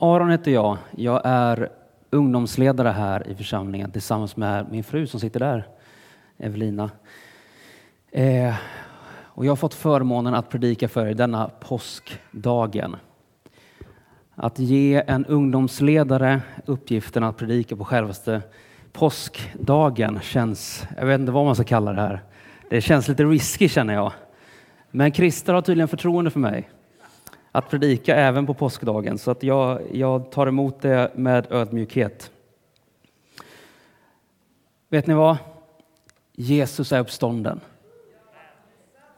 Aron heter jag. Jag är ungdomsledare här i församlingen tillsammans med min fru som sitter där, Evelina. Eh, och jag har fått förmånen att predika för er denna påskdagen. Att ge en ungdomsledare uppgiften att predika på självaste påskdagen känns, jag vet inte vad man ska kalla det här. Det känns lite risky känner jag. Men Christer har tydligen förtroende för mig att predika även på påskdagen så att jag, jag tar emot det med ödmjukhet. Vet ni vad? Jesus är uppstånden.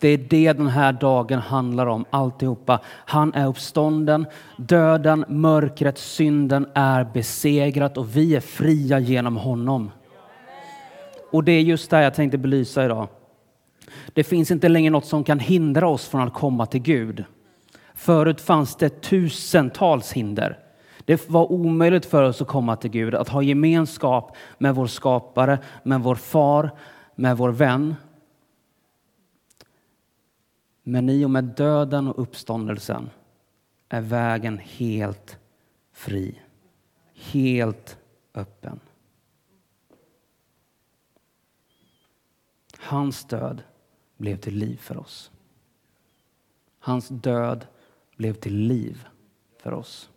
Det är det den här dagen handlar om, alltihopa. Han är uppstånden, döden, mörkret, synden är besegrat och vi är fria genom honom. Och det är just det jag tänkte belysa idag. Det finns inte längre något som kan hindra oss från att komma till Gud. Förut fanns det tusentals hinder. Det var omöjligt för oss att komma till Gud, att ha gemenskap med vår skapare, med vår far, med vår vän. Men i och med döden och uppståndelsen är vägen helt fri, helt öppen. Hans död blev till liv för oss. Hans död blev till liv för oss.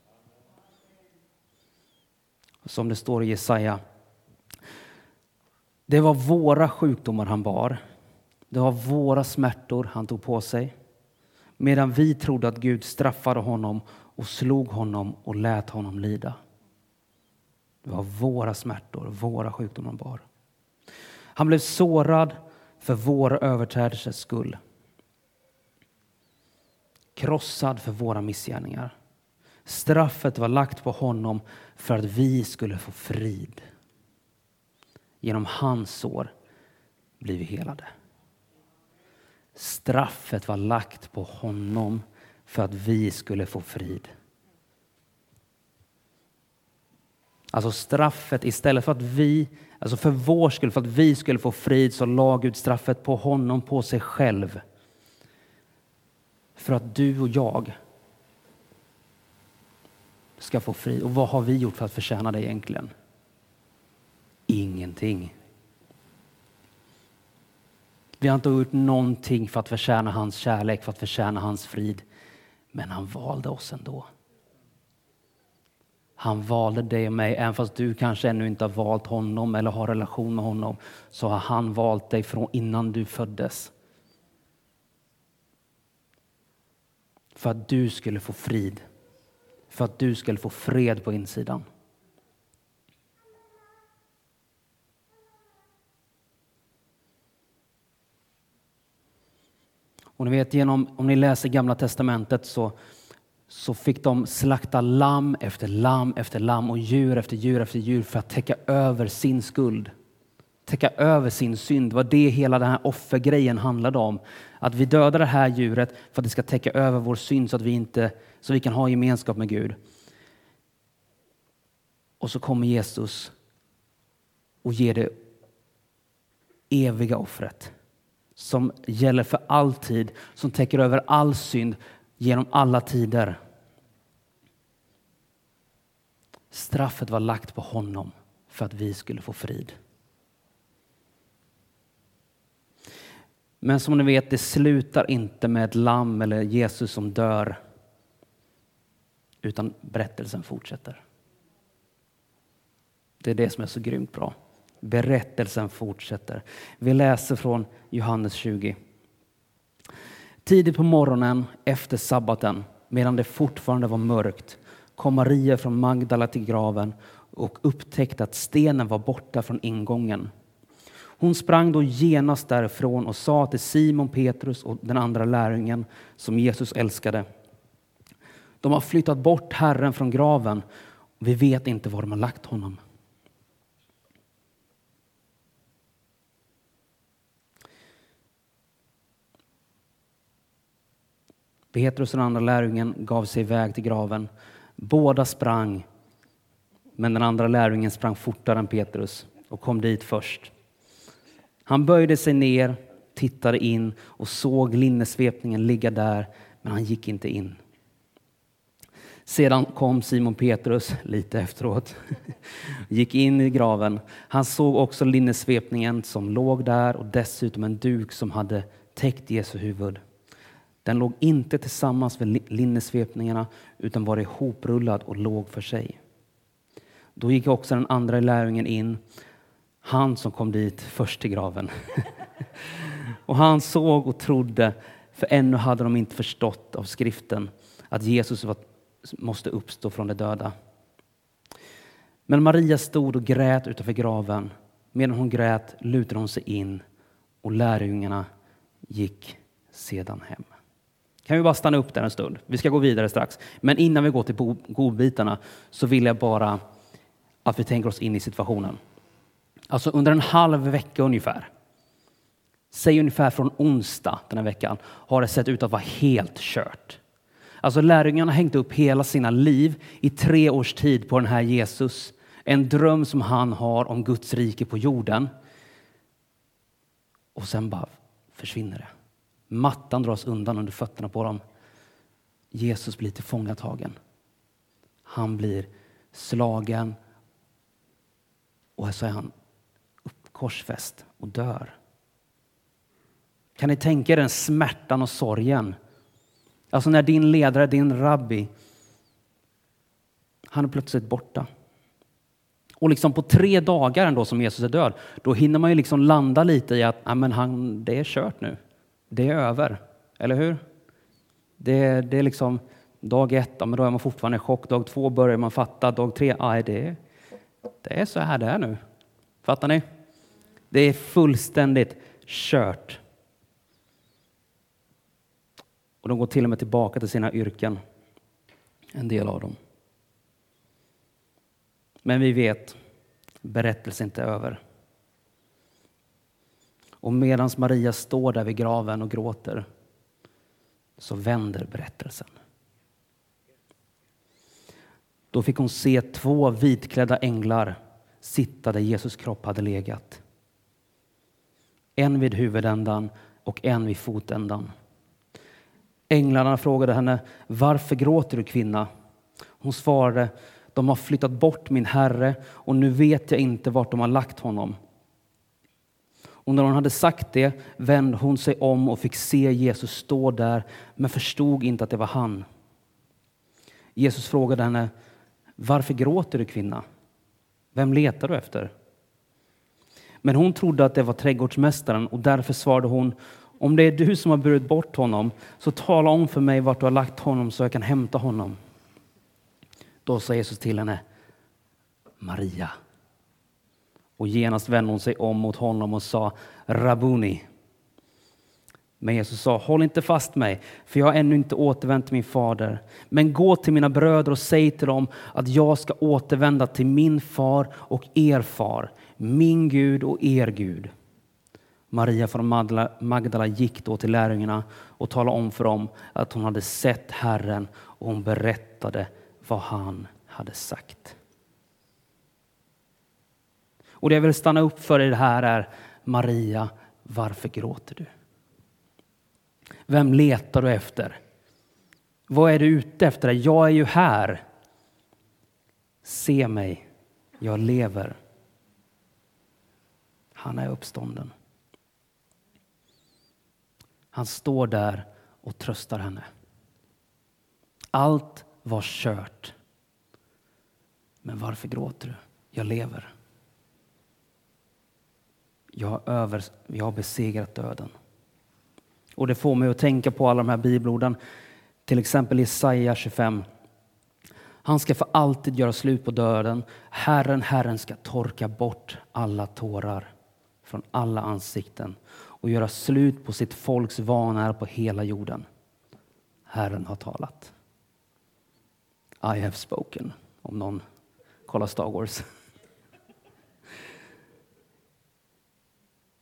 Som det står i Jesaja. Det var våra sjukdomar han bar. Det var våra smärtor han tog på sig. Medan vi trodde att Gud straffade honom och slog honom och lät honom lida. Det var våra smärtor, våra sjukdomar han bar. Han blev sårad för våra överträdelsers skull krossad för våra missgärningar. Straffet var lagt på honom för att vi skulle få frid. Genom hans sår blir vi helade. Straffet var lagt på honom för att vi skulle få frid. Alltså straffet, istället för att vi, alltså för vår skull, för att vi skulle få frid, så la Gud straffet på honom, på sig själv för att du och jag ska få fri. Och vad har vi gjort för att förtjäna det egentligen? Ingenting. Vi har inte gjort någonting för att förtjäna hans kärlek, för att förtjäna hans frid. Men han valde oss ändå. Han valde dig och mig, även fast du kanske ännu inte har valt honom eller har relation med honom, så har han valt dig från innan du föddes. För att du skulle få frid. För att du skulle få fred på insidan. Och ni vet, genom, om ni läser Gamla Testamentet så, så fick de slakta lamm efter lamm efter lamm och djur efter djur efter djur för att täcka över sin skuld täcka över sin synd. Det var det hela den här offergrejen handlade om. Att vi dödar det här djuret för att det ska täcka över vår synd så att vi, inte, så vi kan ha gemenskap med Gud. Och så kommer Jesus och ger det eviga offret som gäller för alltid, som täcker över all synd genom alla tider. Straffet var lagt på honom för att vi skulle få frid. Men som ni vet, det slutar inte med ett lamm eller Jesus som dör. Utan berättelsen fortsätter. Det är det som är så grymt bra. Berättelsen fortsätter. Vi läser från Johannes 20. Tidigt på morgonen efter sabbaten, medan det fortfarande var mörkt, kom Maria från Magdala till graven och upptäckte att stenen var borta från ingången. Hon sprang då genast därifrån och sa till Simon Petrus och den andra lärjungen som Jesus älskade. De har flyttat bort Herren från graven och vi vet inte var de har lagt honom. Petrus och den andra lärjungen gav sig iväg till graven. Båda sprang, men den andra lärjungen sprang fortare än Petrus och kom dit först. Han böjde sig ner, tittade in och såg linnesvepningen ligga där, men han gick inte in. Sedan kom Simon Petrus lite efteråt, gick in i graven. Han såg också linnesvepningen som låg där och dessutom en duk som hade täckt Jesu huvud. Den låg inte tillsammans med linnesvepningarna utan var ihoprullad och låg för sig. Då gick också den andra lärjungen in, han som kom dit först till graven. och han såg och trodde, för ännu hade de inte förstått av skriften att Jesus var, måste uppstå från de döda. Men Maria stod och grät utanför graven. Medan hon grät lutade hon sig in och lärjungarna gick sedan hem. Kan vi bara stanna upp där en stund? Vi ska gå vidare strax. Men innan vi går till godbitarna så vill jag bara att vi tänker oss in i situationen. Alltså under en halv vecka ungefär, säg ungefär från onsdag den här veckan, har det sett ut att vara helt kört. Alltså lärjungarna har hängt upp hela sina liv i tre års tid på den här Jesus. En dröm som han har om Guds rike på jorden. Och sen bara försvinner det. Mattan dras undan under fötterna på dem. Jesus blir tillfångatagen. Han blir slagen och så är han korsfäst och dör. Kan ni tänka er den smärtan och sorgen? Alltså när din ledare, din rabbi, han är plötsligt borta. Och liksom på tre dagar ändå som Jesus är död, då hinner man ju liksom landa lite i att men han, det är kört nu. Det är över, eller hur? Det, det är liksom dag ett, ja, men då är man fortfarande i chock. Dag två börjar man fatta. Dag tre, aj, det, det är så här det är nu. Fattar ni? Det är fullständigt kört. Och de går till och med tillbaka till sina yrken, en del av dem. Men vi vet, berättelsen är inte över. Och medan Maria står där vid graven och gråter så vänder berättelsen. Då fick hon se två vitklädda änglar sitta där Jesus kropp hade legat. En vid huvudändan och en vid fotändan. Änglarna frågade henne, varför gråter du kvinna? Hon svarade, de har flyttat bort min herre och nu vet jag inte vart de har lagt honom. Och när hon hade sagt det vände hon sig om och fick se Jesus stå där men förstod inte att det var han. Jesus frågade henne, varför gråter du kvinna? Vem letar du efter? Men hon trodde att det var trädgårdsmästaren och därför svarade hon, om det är du som har burit bort honom, så tala om för mig vart du har lagt honom så jag kan hämta honom. Då sa Jesus till henne, Maria. Och genast vände hon sig om mot honom och sa, Rabuni. Men Jesus sa, håll inte fast mig, för jag har ännu inte återvänt till min fader. Men gå till mina bröder och säg till dem att jag ska återvända till min far och er far, min Gud och er Gud. Maria från Magdala gick då till lärjungarna och talade om för dem att hon hade sett Herren och hon berättade vad han hade sagt. Och det jag vill stanna upp för i det här är Maria, varför gråter du? Vem letar du efter? Vad är du ute efter? Jag är ju här. Se mig, jag lever. Han är uppstånden. Han står där och tröstar henne. Allt var kört. Men varför gråter du? Jag lever. Jag har, över, jag har besegrat döden. Och det får mig att tänka på alla de här bibelorden. Till exempel Jesaja 25. Han ska för alltid göra slut på döden. Herren, Herren ska torka bort alla tårar från alla ansikten och göra slut på sitt folks vanär på hela jorden. Herren har talat. I have spoken, om någon kollar Star Wars.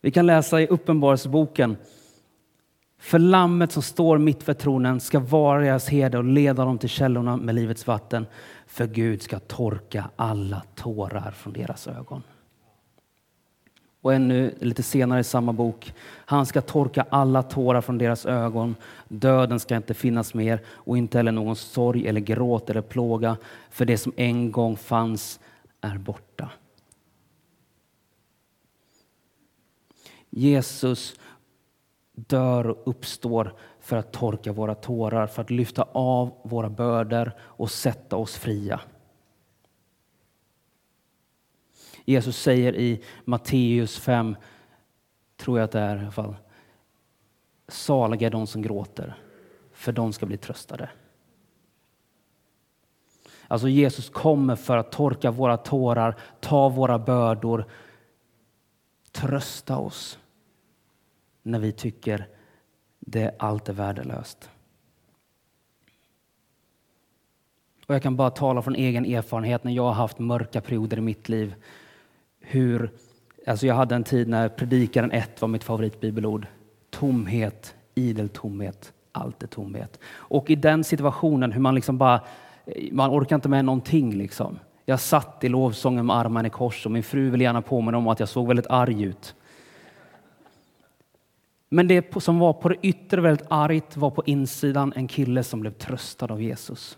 Vi kan läsa i Uppenbarelseboken för lammet som står mitt för tronen ska vara deras herde och leda dem till källorna med livets vatten. För Gud ska torka alla tårar från deras ögon. Och ännu lite senare i samma bok. Han ska torka alla tårar från deras ögon. Döden ska inte finnas mer och inte heller någon sorg eller gråt eller plåga. För det som en gång fanns är borta. Jesus dör och uppstår för att torka våra tårar, för att lyfta av våra bördor och sätta oss fria. Jesus säger i Matteus 5, tror jag att det är i alla fall, saliga är de som gråter, för de ska bli tröstade. Alltså Jesus kommer för att torka våra tårar, ta våra bördor, trösta oss när vi tycker det allt är värdelöst. Och jag kan bara tala från egen erfarenhet när jag har haft mörka perioder i mitt liv. Hur, alltså jag hade en tid när Predikaren 1 var mitt favoritbibelord. Tomhet, idel tomhet, allt är tomhet. Och i den situationen, hur man liksom bara, man orkar inte med någonting liksom. Jag satt i lovsången med armarna i kors och min fru ville gärna påminna om att jag såg väldigt arg ut. Men det som var på det yttre väldigt argt var på insidan en kille som blev tröstad av Jesus.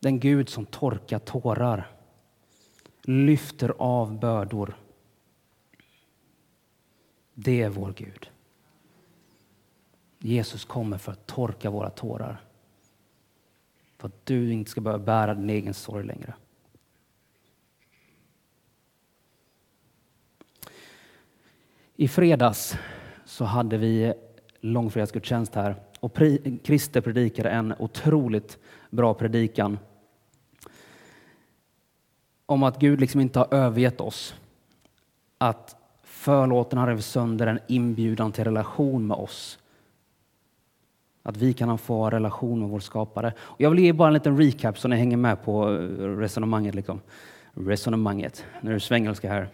Den Gud som torkar tårar, lyfter av bördor. Det är vår Gud. Jesus kommer för att torka våra tårar. För att du inte ska behöva bära din egen sorg längre. I fredags så hade vi långfredagsgudstjänst här och Christer predikade en otroligt bra predikan om att Gud liksom inte har övergett oss. Att förlåten har rivit sönder en inbjudan till relation med oss. Att vi kan få relation med vår skapare. Och jag vill ge bara en liten recap så ni hänger med på eh, resonemanget. Liksom. Resonemanget, nu är det svengelska här.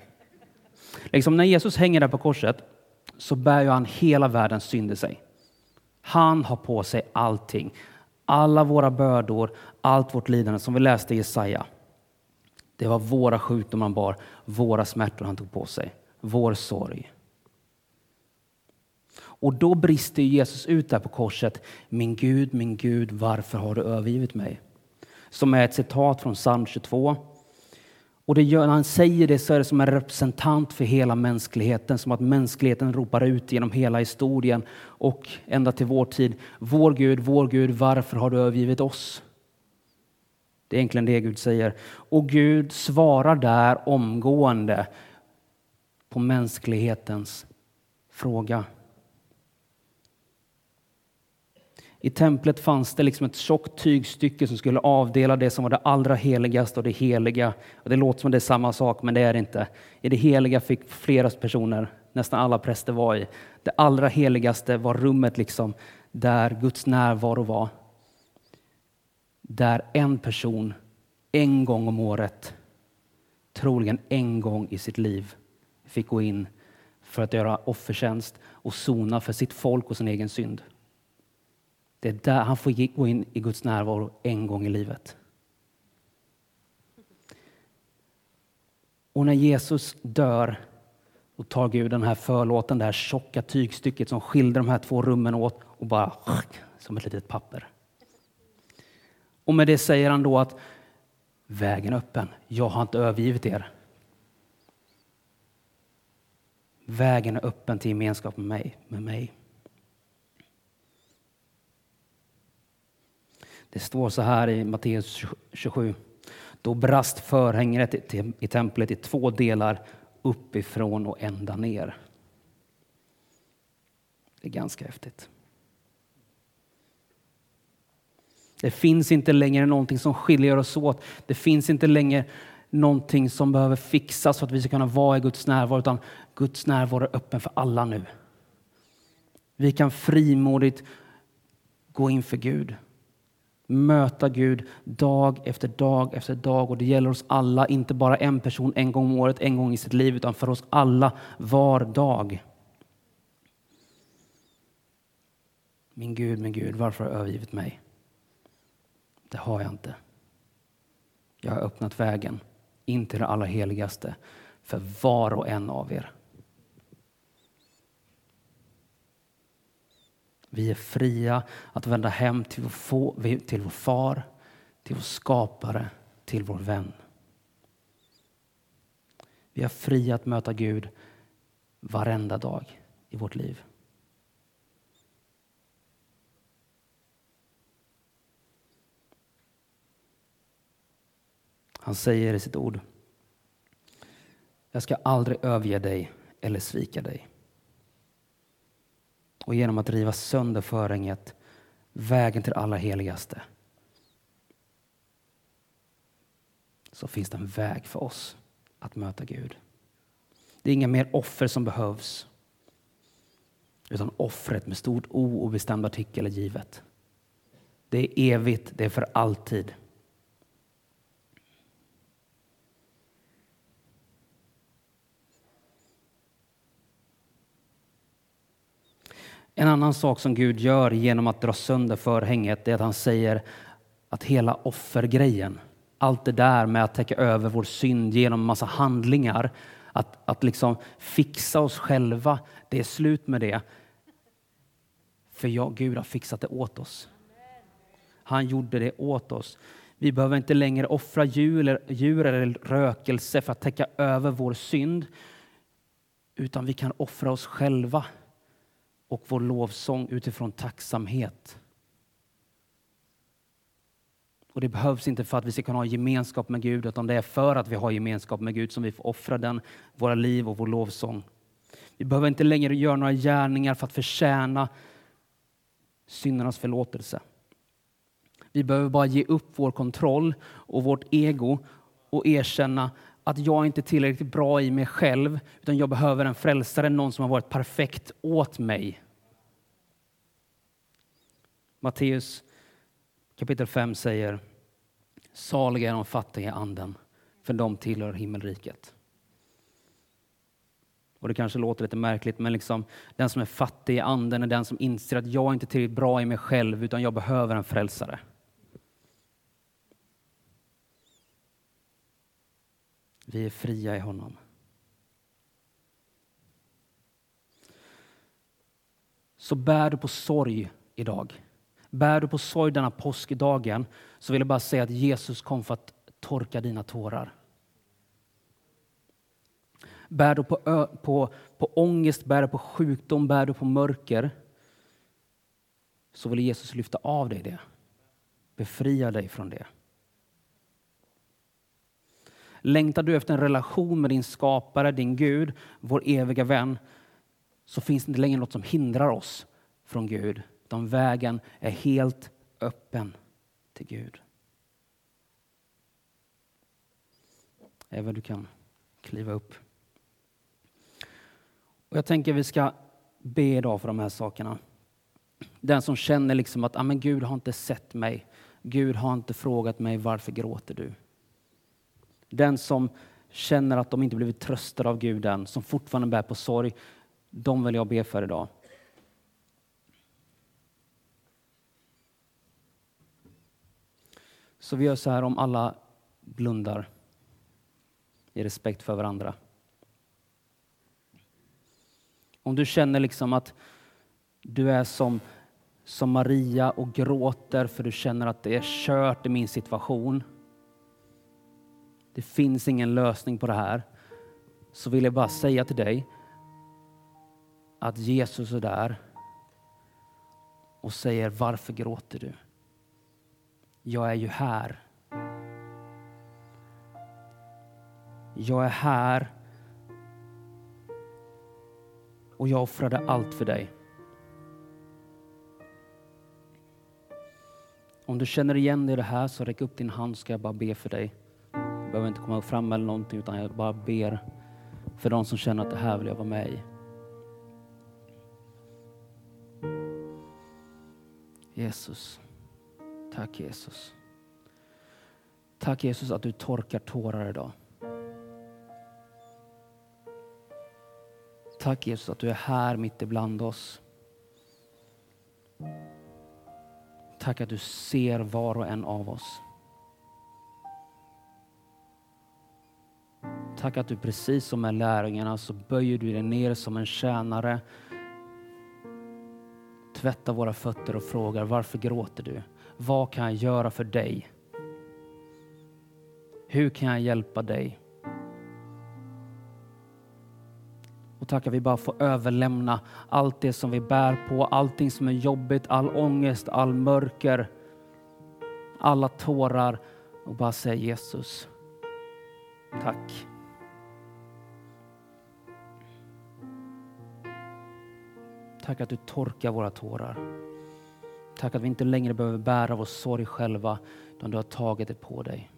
Liksom när Jesus hänger där på korset så bär ju han hela världens synd i sig. Han har på sig allting. Alla våra bördor, allt vårt lidande som vi läste i Jesaja. Det var våra sjukdomar han bar, våra smärtor han tog på sig, vår sorg. Och då brister Jesus ut där på korset. Min Gud, min Gud, varför har du övergivit mig? Som är ett citat från psalm 22 och det gör, när han säger det så är det som en representant för hela mänskligheten, som att mänskligheten ropar ut genom hela historien och ända till vår tid. Vår Gud, vår Gud, varför har du övergivit oss? Det är egentligen det Gud säger. Och Gud svarar där omgående på mänsklighetens fråga. I templet fanns det liksom ett tjockt tygstycke som skulle avdela det som var det allra heligaste och det heliga. Och det låter som det är samma sak, men det är det inte. I det heliga fick flera personer, nästan alla präster var i. Det allra heligaste var rummet liksom där Guds närvaro var. Där en person en gång om året, troligen en gång i sitt liv, fick gå in för att göra offertjänst och sona för sitt folk och sin egen synd. Det är där han får gå in i Guds närvaro en gång i livet. Och när Jesus dör och tar Gud den här förlåten, det här tjocka tygstycket som skilde de här två rummen åt och bara som ett litet papper. Och med det säger han då att vägen är öppen. Jag har inte övergivit er. Vägen är öppen till gemenskap med mig. Med mig. Det står så här i Matteus 27. Då brast förhänget i templet i två delar uppifrån och ända ner. Det är ganska häftigt. Det finns inte längre någonting som skiljer oss åt. Det finns inte längre någonting som behöver fixas för att vi ska kunna vara i Guds närvaro, utan Guds närvaro är öppen för alla nu. Vi kan frimodigt gå inför Gud möta Gud dag efter dag efter dag. Och det gäller oss alla, inte bara en person en gång om året, en gång i sitt liv, utan för oss alla var dag. Min Gud, min Gud, varför har du övergivit mig? Det har jag inte. Jag har öppnat vägen in till det allra heligaste för var och en av er. Vi är fria att vända hem till vår, till vår far, till vår skapare, till vår vän. Vi är fria att möta Gud varenda dag i vårt liv. Han säger i sitt ord. Jag ska aldrig överge dig eller svika dig. Och genom att riva sönder förhänget, vägen till allra heligaste, så finns det en väg för oss att möta Gud. Det är inga mer offer som behövs, utan offret med stort O och bestämd artikel är givet. Det är evigt, det är för alltid. En annan sak som Gud gör genom att dra sönder förhänget är att han säger att hela offergrejen, allt det där med att täcka över vår synd genom massa handlingar, att, att liksom fixa oss själva, det är slut med det. För jag, Gud har fixat det åt oss. Han gjorde det åt oss. Vi behöver inte längre offra djur, djur eller rökelse för att täcka över vår synd, utan vi kan offra oss själva och vår lovsång utifrån tacksamhet. Och Det behövs inte för att vi ska kunna ha gemenskap med Gud, utan det är för att vi har gemenskap med Gud som vi får offra den, våra liv och vår lovsång. Vi behöver inte längre göra några gärningar för att förtjäna syndernas förlåtelse. Vi behöver bara ge upp vår kontroll och vårt ego och erkänna att jag inte är tillräckligt bra i mig själv, utan jag behöver en frälsare, någon som har varit perfekt åt mig. Matteus kapitel 5 säger Saliga är de fattiga i anden, för de tillhör himmelriket. Och Det kanske låter lite märkligt, men liksom, den som är fattig i anden är den som inser att jag inte är tillräckligt bra i mig själv, utan jag behöver en frälsare. Vi är fria i honom. Så bär du på sorg idag. Bär du på sorg denna påskdagen så vill jag bara säga att Jesus kom för att torka dina tårar. Bär du på, ö, på, på ångest, bär du på sjukdom, bär du på mörker så vill Jesus lyfta av dig det. Befria dig från det. Längtar du efter en relation med din skapare, din Gud, vår eviga vän, så finns det inte längre något som hindrar oss från Gud, utan vägen är helt öppen till Gud. Även du kan kliva upp. Och jag tänker vi ska be idag för de här sakerna. Den som känner liksom att ah, men Gud har inte sett mig. Gud har inte frågat mig varför gråter du? Den som känner att de inte blivit tröstade av Gud än, som fortfarande bär på sorg, de vill jag be för idag. Så vi gör så här om alla blundar i respekt för varandra. Om du känner liksom att du är som, som Maria och gråter för du känner att det är kört i min situation det finns ingen lösning på det här, så vill jag bara säga till dig att Jesus är där och säger varför gråter du? Jag är ju här. Jag är här och jag offrade allt för dig. Om du känner igen dig i det här så räck upp din hand ska jag bara be för dig behöver inte komma fram eller någonting utan jag bara ber för de som känner att det här vill jag vara med i. Jesus. Tack Jesus. Tack Jesus att du torkar tårar idag. Tack Jesus att du är här mitt ibland oss. Tack att du ser var och en av oss. Tack att du precis som med lärjungarna så böjer du dig ner som en tjänare. Tvättar våra fötter och frågar varför gråter du? Vad kan jag göra för dig? Hur kan jag hjälpa dig? Och tack att vi bara får överlämna allt det som vi bär på, allting som är jobbigt, all ångest, all mörker, alla tårar och bara säga Jesus, tack. Tack att du torkar våra tårar. Tack att vi inte längre behöver bära vår sorg själva, utan du har tagit det på dig.